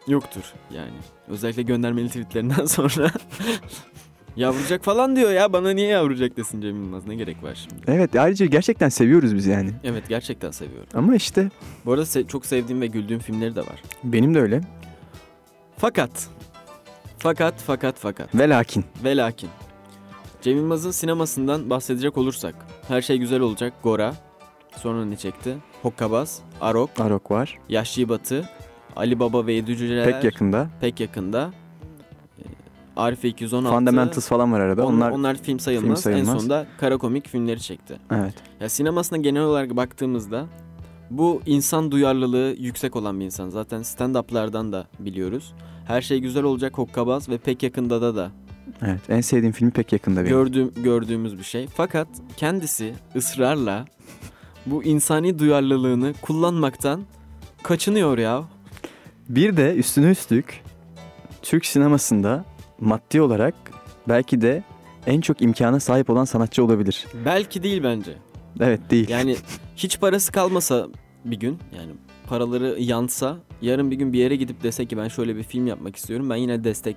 B: yoktur yani. Özellikle göndermeli tweetlerinden sonra. yavrucak falan diyor ya. Bana niye yavrucak desin Cem Yılmaz? Ne gerek var şimdi?
C: Evet ayrıca gerçekten seviyoruz biz yani.
B: Evet gerçekten seviyorum.
C: Ama işte
B: Bu arada se- çok sevdiğim ve güldüğüm filmleri de var.
C: benim de öyle.
B: Fakat fakat fakat fakat
C: Ve lakin.
B: ve lakin Cem Yılmaz'ın sinemasından bahsedecek olursak her şey güzel olacak Gora sonra ne çekti? Hokkabaz, Arok,
C: Arok var.
B: Yaşlı Batı, Ali Baba ve Yedi Cüceler
C: Pek yakında.
B: pek yakında. Ee, Arife 216
C: Fundamentals falan var arada.
B: onlar,
C: Onlar,
B: onlar film sayılmaz.
C: film sayılmaz.
B: En sonunda kara komik filmleri çekti.
C: evet.
B: Ya sinemasına genel olarak baktığımızda bu insan duyarlılığı yüksek olan bir insan. Zaten stand-up'lardan da biliyoruz. Her şey güzel olacak Hokkabaz ve pek yakında da da
C: Evet. En sevdiğim filmi pek yakında benim.
B: gördüğüm, gördüğümüz bir şey. Fakat kendisi ısrarla bu insani duyarlılığını kullanmaktan kaçınıyor ya.
C: Bir de üstüne üstlük Türk sinemasında maddi olarak belki de en çok imkana sahip olan sanatçı olabilir.
B: Belki değil bence.
C: Evet değil.
B: Yani hiç parası kalmasa bir gün yani paraları yansa yarın bir gün bir yere gidip dese ki ben şöyle bir film yapmak istiyorum ben yine destek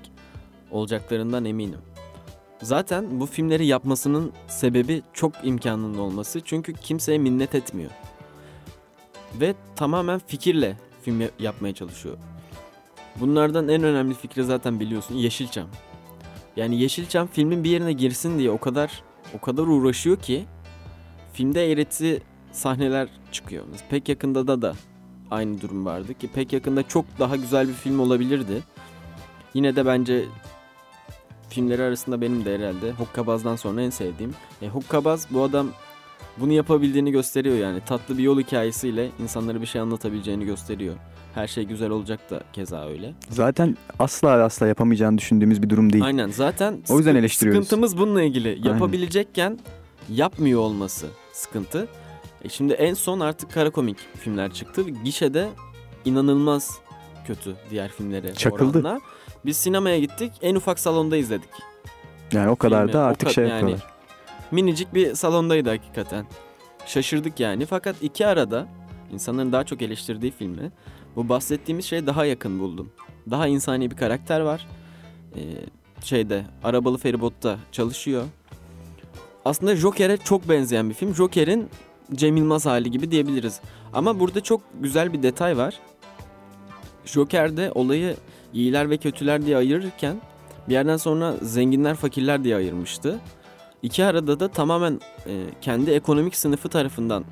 B: olacaklarından eminim. Zaten bu filmleri yapmasının sebebi çok imkanının olması. Çünkü kimseye minnet etmiyor. Ve tamamen fikirle film ya- yapmaya çalışıyor. Bunlardan en önemli fikri zaten biliyorsun Yeşilçam. Yani Yeşilçam filmin bir yerine girsin diye o kadar o kadar uğraşıyor ki filmde eğreti sahneler çıkıyor. Pek yakında da da aynı durum vardı ki pek yakında çok daha güzel bir film olabilirdi. Yine de bence filmleri arasında benim de herhalde Hokkabaz'dan sonra en sevdiğim. E, Hokkabaz bu adam bunu yapabildiğini gösteriyor yani. Tatlı bir yol hikayesiyle insanlara bir şey anlatabileceğini gösteriyor. Her şey güzel olacak da keza öyle.
C: Zaten asla asla yapamayacağını düşündüğümüz bir durum değil.
B: Aynen zaten
C: O yüzden eleştiriyoruz.
B: Sıkıntımız bununla ilgili. Yapabilecekken yapmıyor olması sıkıntı. E şimdi en son artık kara komik filmler çıktı. Gişede inanılmaz kötü diğer filmlere
C: Çakıldı.
B: oranla. Biz sinemaya gittik. En ufak salonda izledik.
C: Yani o kadar
B: Filmi,
C: da
B: o
C: artık
B: kad-
C: şey
B: yani
C: yapıyorlar.
B: Minicik bir salondaydı hakikaten. Şaşırdık yani. Fakat iki arada insanların daha çok eleştirdiği filmi bu bahsettiğimiz şeye daha yakın buldum. Daha insani bir karakter var. Ee, şeyde arabalı feribotta çalışıyor. Aslında Joker'e çok benzeyen bir film. Joker'in Cem Yılmaz hali gibi diyebiliriz. Ama burada çok güzel bir detay var. Joker'de olayı iyiler ve kötüler diye ayırırken bir yerden sonra zenginler fakirler diye ayırmıştı. İki arada da tamamen e, kendi ekonomik sınıfı tarafından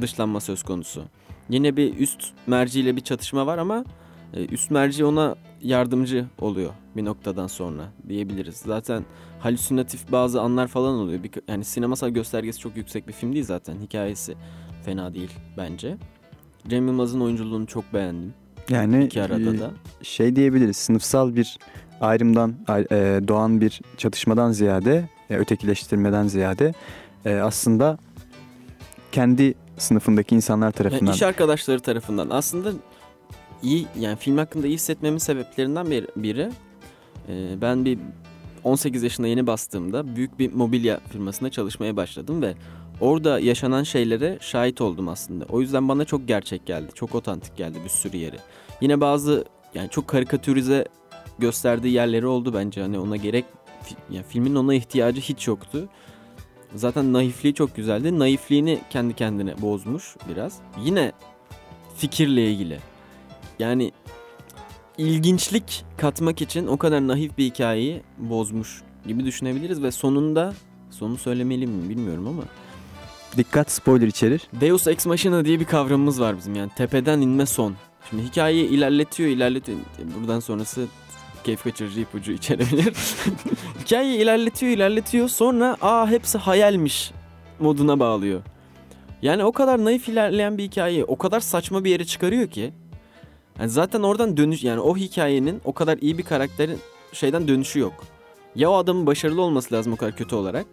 B: dışlanma söz konusu. Yine bir üst merciyle bir çatışma var ama e, üst merci ona yardımcı oluyor bir noktadan sonra diyebiliriz. Zaten halüsinatif bazı anlar falan oluyor. Bir, yani sinemasal göstergesi çok yüksek bir film değil zaten. Hikayesi fena değil bence. Cem Yılmaz'ın oyunculuğunu çok beğendim.
C: Yani
B: İki arada
C: e,
B: da.
C: şey diyebiliriz sınıfsal bir ayrımdan ay- e, doğan bir çatışmadan ziyade e, ötekileştirmeden ziyade aslında kendi sınıfındaki insanlar
B: Yani
C: tarafından
B: iş arkadaşları tarafından aslında iyi yani film hakkında iyi hissetmemin sebeplerinden bir, biri e, ben bir 18 yaşında yeni bastığımda büyük bir mobilya firmasında çalışmaya başladım ve orada yaşanan şeylere şahit oldum aslında. O yüzden bana çok gerçek geldi. Çok otantik geldi bir sürü yeri. Yine bazı yani çok karikatürize gösterdiği yerleri oldu bence. Hani ona gerek yani filmin ona ihtiyacı hiç yoktu. Zaten naifliği çok güzeldi. Naifliğini kendi kendine bozmuş biraz. Yine fikirle ilgili. Yani ilginçlik katmak için o kadar naif bir hikayeyi bozmuş gibi düşünebiliriz ve sonunda sonu söylemeli miyim bilmiyorum ama
C: dikkat spoiler içerir.
B: Deus Ex Machina diye bir kavramımız var bizim yani tepeden inme son. Şimdi hikayeyi ilerletiyor ilerletiyor. Buradan sonrası keyif kaçırıcı ipucu içerebilir. hikayeyi ilerletiyor ilerletiyor sonra aa hepsi hayalmiş moduna bağlıyor. Yani o kadar naif ilerleyen bir hikayeyi o kadar saçma bir yere çıkarıyor ki. Yani zaten oradan dönüş yani o hikayenin o kadar iyi bir karakterin şeyden dönüşü yok. Ya o adamın başarılı olması lazım o kadar kötü olarak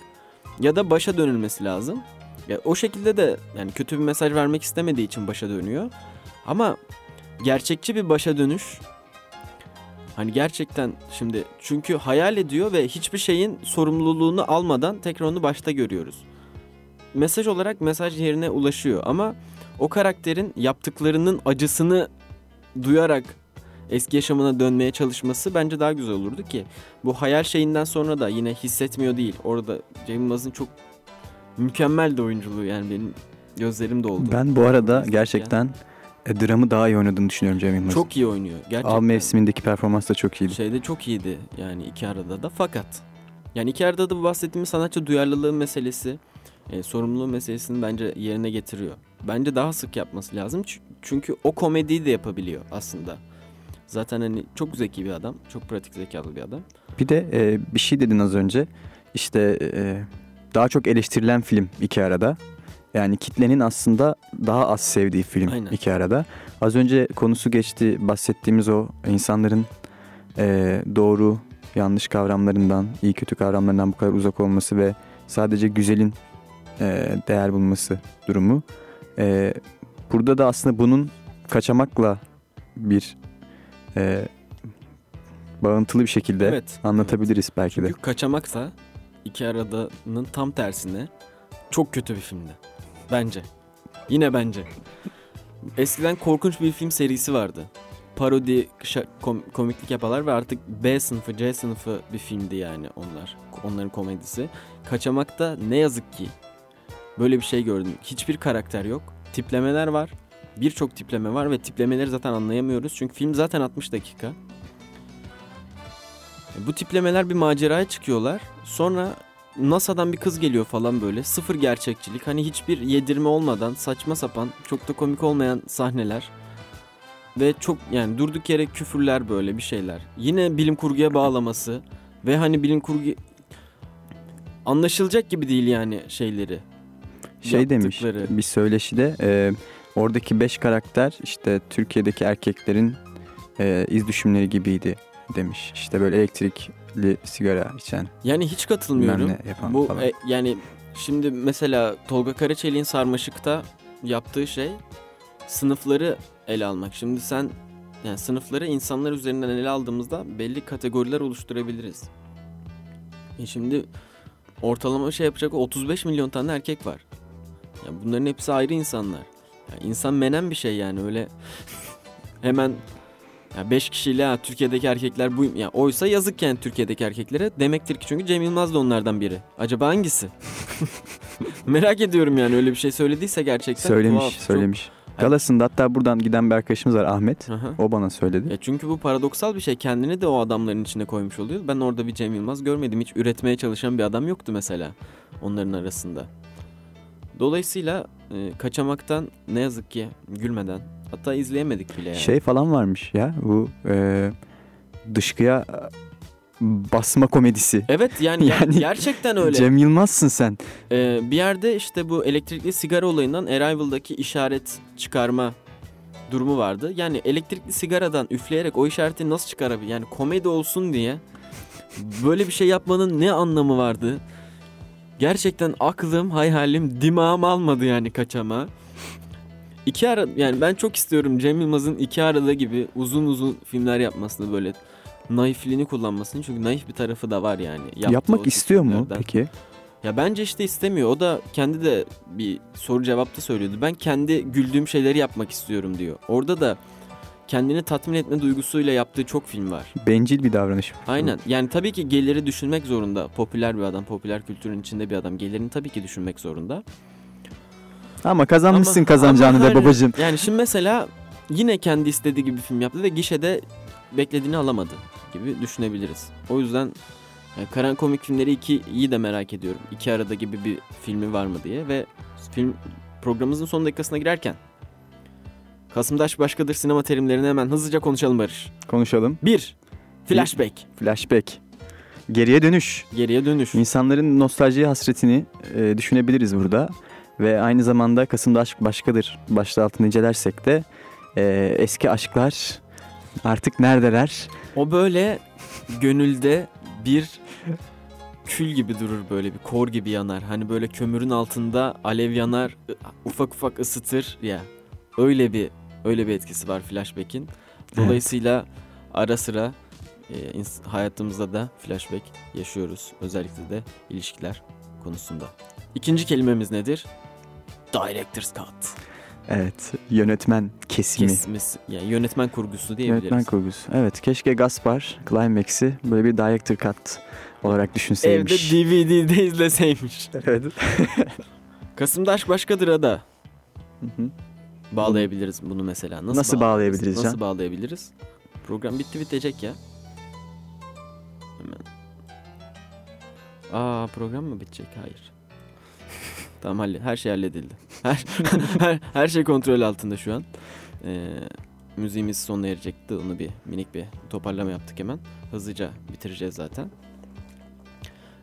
B: ya da başa dönülmesi lazım. Ya o şekilde de yani kötü bir mesaj vermek istemediği için başa dönüyor. Ama gerçekçi bir başa dönüş hani gerçekten şimdi çünkü hayal ediyor ve hiçbir şeyin sorumluluğunu almadan tekrar onu başta görüyoruz. Mesaj olarak mesaj yerine ulaşıyor ama o karakterin yaptıklarının acısını duyarak eski yaşamına dönmeye çalışması bence daha güzel olurdu ki bu hayal şeyinden sonra da yine hissetmiyor değil. Orada Cem Yılmaz'ın çok mükemmel de oyunculuğu yani benim gözlerim doldu.
C: Ben bu arada gerçekten e, dramı daha iyi oynadığını düşünüyorum Cem Yılmaz'ın.
B: çok iyi oynuyor. Gerçekten.
C: Av mevsimindeki performans da çok iyiydi.
B: Şeyde çok iyiydi yani iki arada da fakat yani iki arada da bahsettiğimiz sanatçı duyarlılığı meselesi, e, sorumluluğu meselesini bence yerine getiriyor. Bence daha sık yapması lazım çünkü o komediyi de yapabiliyor aslında. Zaten hani çok zeki bir adam, çok pratik zekalı bir adam.
C: Bir de e, bir şey dedin az önce. İşte e, daha çok eleştirilen film iki arada. Yani kitlenin aslında daha az sevdiği film
B: Aynen.
C: iki arada. Az önce konusu geçti bahsettiğimiz o insanların e, doğru yanlış kavramlarından, iyi kötü kavramlarından bu kadar uzak olması ve sadece güzelin e, değer bulması durumu. E, burada da aslında bunun kaçamakla bir e, bağıntılı bir şekilde
B: Evet.
C: anlatabiliriz belki de.
B: Çünkü kaçamaksa iki aradanın tam tersine çok kötü bir filmdi. Bence. Yine bence. Eskiden korkunç bir film serisi vardı. parodi kom- komiklik yaparlar ve artık B sınıfı C sınıfı bir filmdi yani onlar. Onların komedisi. Kaçamakta ne yazık ki böyle bir şey gördüm. Hiçbir karakter yok. Tiplemeler var. Birçok tipleme var ve tiplemeleri zaten anlayamıyoruz. Çünkü film zaten 60 dakika. Bu tiplemeler bir maceraya çıkıyorlar. Sonra NASA'dan bir kız geliyor falan böyle. Sıfır gerçekçilik. Hani hiçbir yedirme olmadan saçma sapan çok da komik olmayan sahneler. Ve çok yani durduk yere küfürler böyle bir şeyler. Yine bilim kurguya bağlaması. Ve hani bilim kurgu anlaşılacak gibi değil yani şeyleri.
C: Şey demiş bir söyleşide e, oradaki beş karakter işte Türkiye'deki erkeklerin e, iz düşümleri gibiydi demiş. İşte böyle elektrikli sigara içen
B: Yani hiç katılmıyorum.
C: yapan
B: Bu
C: falan.
B: e, yani şimdi mesela Tolga Karaçelik'in Sarmaşık'ta yaptığı şey sınıfları ele almak. Şimdi sen yani sınıfları insanlar üzerinden ele aldığımızda belli kategoriler oluşturabiliriz. E şimdi ortalama şey yapacak 35 milyon tane erkek var. Yani bunların hepsi ayrı insanlar. Yani insan menen bir şey yani öyle hemen ya 5 kişiyle ha, Türkiye'deki erkekler bu ya oysa yazık yani Türkiye'deki erkeklere demektir ki çünkü Cem Yılmaz da onlardan biri. Acaba hangisi? Merak ediyorum yani öyle bir şey söylediyse gerçekten.
C: söylemiş
B: tuhaf, çok-
C: söylemiş. Galasında hatta buradan giden bir arkadaşımız var Ahmet.
B: Hı.
C: O bana söyledi.
B: Ya çünkü bu paradoksal bir şey. Kendini de o adamların içine koymuş oluyor. Ben orada bir Cem Yılmaz görmedim. Hiç üretmeye çalışan bir adam yoktu mesela onların arasında. Dolayısıyla e, kaçamaktan ne yazık ki gülmeden hatta izleyemedik bile yani.
C: Şey falan varmış ya bu e, dışkıya e, basma komedisi.
B: Evet yani,
C: Yani
B: gerçekten öyle.
C: Cem Yılmaz'sın sen.
B: Ee, bir yerde işte bu elektrikli sigara olayından Arrival'daki işaret çıkarma durumu vardı. Yani elektrikli sigaradan üfleyerek o işareti nasıl çıkarabilir? Yani komedi olsun diye böyle bir şey yapmanın ne anlamı vardı? Gerçekten aklım, hayalim, dimağım almadı yani kaçama. İki ara yani ben çok istiyorum Cem Yılmaz'ın iki arada gibi uzun uzun filmler yapmasını böyle naifliğini kullanmasını çünkü naif bir tarafı da var yani.
C: Yapmak istiyor mu peki?
B: Ya bence işte istemiyor. O da kendi de bir soru cevapta söylüyordu. Ben kendi güldüğüm şeyleri yapmak istiyorum diyor. Orada da kendini tatmin etme duygusuyla yaptığı çok film var.
C: Bencil bir davranış.
B: Aynen. Yani tabii ki geliri düşünmek zorunda. Popüler bir adam, popüler kültürün içinde bir adam. Gelirini tabii ki düşünmek zorunda.
C: Ama kazanmışsın
B: Ama-
C: kazanacağını
B: ama
C: da
B: her-
C: babacığım.
B: Yani şimdi mesela yine kendi istediği gibi film yaptı ve gişede beklediğini alamadı gibi düşünebiliriz. O yüzden yani Karan Komik Filmleri 2'yi de merak ediyorum. İki arada gibi bir filmi var mı diye ve film programımızın son dakikasına girerken Kasımdaş başkadır sinema terimlerini hemen hızlıca konuşalım Barış.
C: Konuşalım.
B: 1. Flashback.
C: Flashback. Geriye dönüş.
B: Geriye dönüş.
C: İnsanların nostalji hasretini e, düşünebiliriz burada. Ve aynı zamanda Kasım'da aşk başkadır başlığı altında incelersek de e, eski aşklar artık neredeler?
B: O böyle gönülde bir kül gibi durur böyle bir kor gibi yanar. Hani böyle kömürün altında alev yanar, ufak ufak ısıtır ya. Öyle bir öyle bir etkisi var flashback'in. Dolayısıyla ara sıra e, hayatımızda da flashback yaşıyoruz. Özellikle de ilişkiler konusunda. İkinci kelimemiz nedir? Director's Cut.
C: Evet, yönetmen kesimi.
B: Kesmesi, yani yönetmen kurgusu diyebiliriz.
C: Yönetmen kurgusu. Evet, keşke Gaspar Climax'i böyle bir director cut olarak
B: Evde
C: düşünseymiş.
B: DVD'de izleseymiş.
C: Evet.
B: Kasım'da Aşk Başkadır da
C: Hı hı.
B: Bağlayabiliriz bunu mesela. Nasıl,
C: Nasıl bağlayabiliriz
B: Nasıl
C: Can?
B: bağlayabiliriz? Program bitti bitecek ya. Hemen. Aa program mı bitecek? Hayır. tamam halle her şey halledildi. Her, her, her şey kontrol altında şu an. Ee, müziğimiz sona erecekti. Onu bir minik bir toparlama yaptık hemen. Hızlıca bitireceğiz zaten.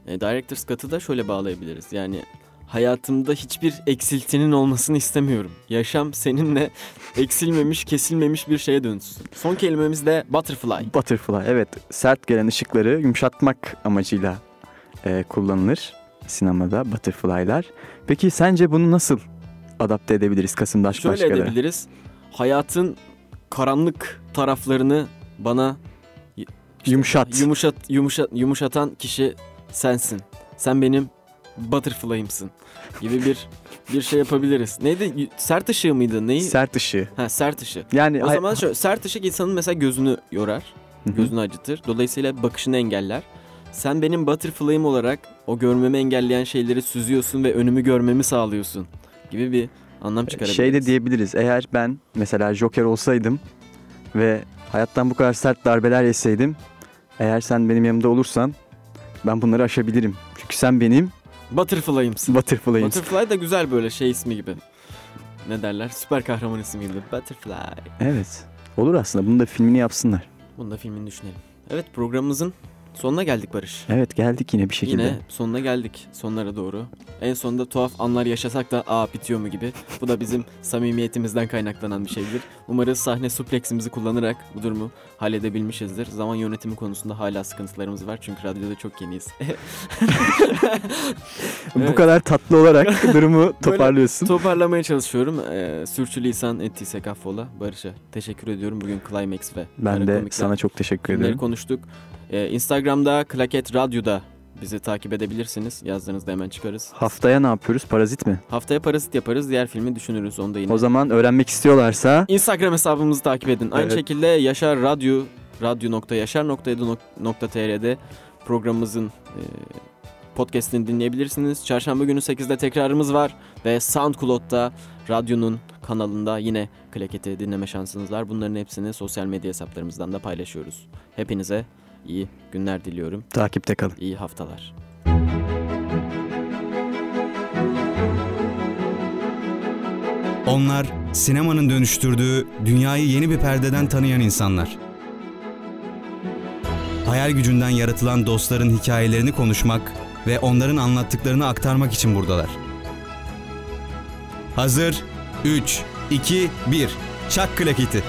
B: E, Director's Cut'ı da şöyle bağlayabiliriz. Yani hayatımda hiçbir eksiltinin olmasını istemiyorum. Yaşam seninle eksilmemiş, kesilmemiş bir şeye dönsün. Son kelimemiz de butterfly.
C: Butterfly, evet. Sert gelen ışıkları yumuşatmak amacıyla e, kullanılır sinemada butterfly'lar. Peki sence bunu nasıl adapte edebiliriz Kasım'da aşk
B: Şöyle
C: başkaları?
B: edebiliriz. Hayatın karanlık taraflarını bana y-
C: Yumuşat.
B: yumuşat yumuşat yumuşatan kişi sensin. Sen benim butterfly'ımsın gibi bir bir şey yapabiliriz. Neydi? Sert ışığı mıydı? Neyi?
C: Sert ışığı.
B: Ha sert ışığı.
C: Yani
B: O zaman şöyle sert ışık insanın mesela gözünü yorar. Gözünü acıtır. Dolayısıyla bakışını engeller. Sen benim butterfly'ım olarak o görmemi engelleyen şeyleri süzüyorsun ve önümü görmemi sağlıyorsun gibi bir anlam çıkarabiliriz.
C: şey de diyebiliriz. Eğer ben mesela Joker olsaydım ve hayattan bu kadar sert darbeler yeseydim eğer sen benim yanımda olursan ben bunları aşabilirim. Çünkü sen benim
B: Butterfly'ımsın.
C: butterfly'ımsın.
B: Butterfly da güzel böyle şey ismi gibi. Ne derler? Süper kahraman ismi gibi. Butterfly.
C: Evet. Olur aslında. Bunu da filmini yapsınlar.
B: Bunu da filmini düşünelim. Evet programımızın sonuna geldik Barış.
C: Evet geldik yine bir şekilde.
B: Yine sonuna geldik. Sonlara doğru. En sonunda tuhaf anlar yaşasak da aa bitiyor mu gibi. Bu da bizim samimiyetimizden kaynaklanan bir şeydir. Umarız sahne supleximizi kullanarak bu durumu halledebilmişizdir. Zaman yönetimi konusunda hala sıkıntılarımız var çünkü radyoda çok yeniyiz.
C: Bu
B: Evet.
C: kadar tatlı olarak durumu toparlıyorsun.
B: Toparlamaya çalışıyorum. Ee, sürçülisan ettiysek affola. Barış'a teşekkür ediyorum. Bugün Climax ve
C: ben de sana çok teşekkür ederim.
B: konuştuk. Ee, Instagram'da Klaket Radyo'da bizi takip edebilirsiniz. Yazdığınızda hemen çıkarız.
C: Haftaya ne yapıyoruz? Parazit mi?
B: Haftaya parazit yaparız. Diğer filmi düşünürüz. Onu da yine.
C: O zaman öğrenmek istiyorlarsa
B: Instagram hesabımızı takip edin. Aynı
C: Evet.
B: şekilde Yaşar Radyo radyo.yaşar.edu.tr'de programımızın e, podcast'ini dinleyebilirsiniz. Çarşamba günü 8'de tekrarımız var ve SoundCloud'da radyonun kanalında yine Klaket'i dinleme şansınız var. Bunların hepsini sosyal medya hesaplarımızdan da paylaşıyoruz. Hepinize iyi günler diliyorum.
C: takipte kalın.
B: İyi haftalar.
A: Onlar sinemanın dönüştürdüğü dünyayı yeni bir perdeden tanıyan insanlar. Hayal gücünden yaratılan dostların hikayelerini konuşmak ve onların anlattıklarını aktarmak için buradalar. Hazır 3 2 1 Çak klaketi.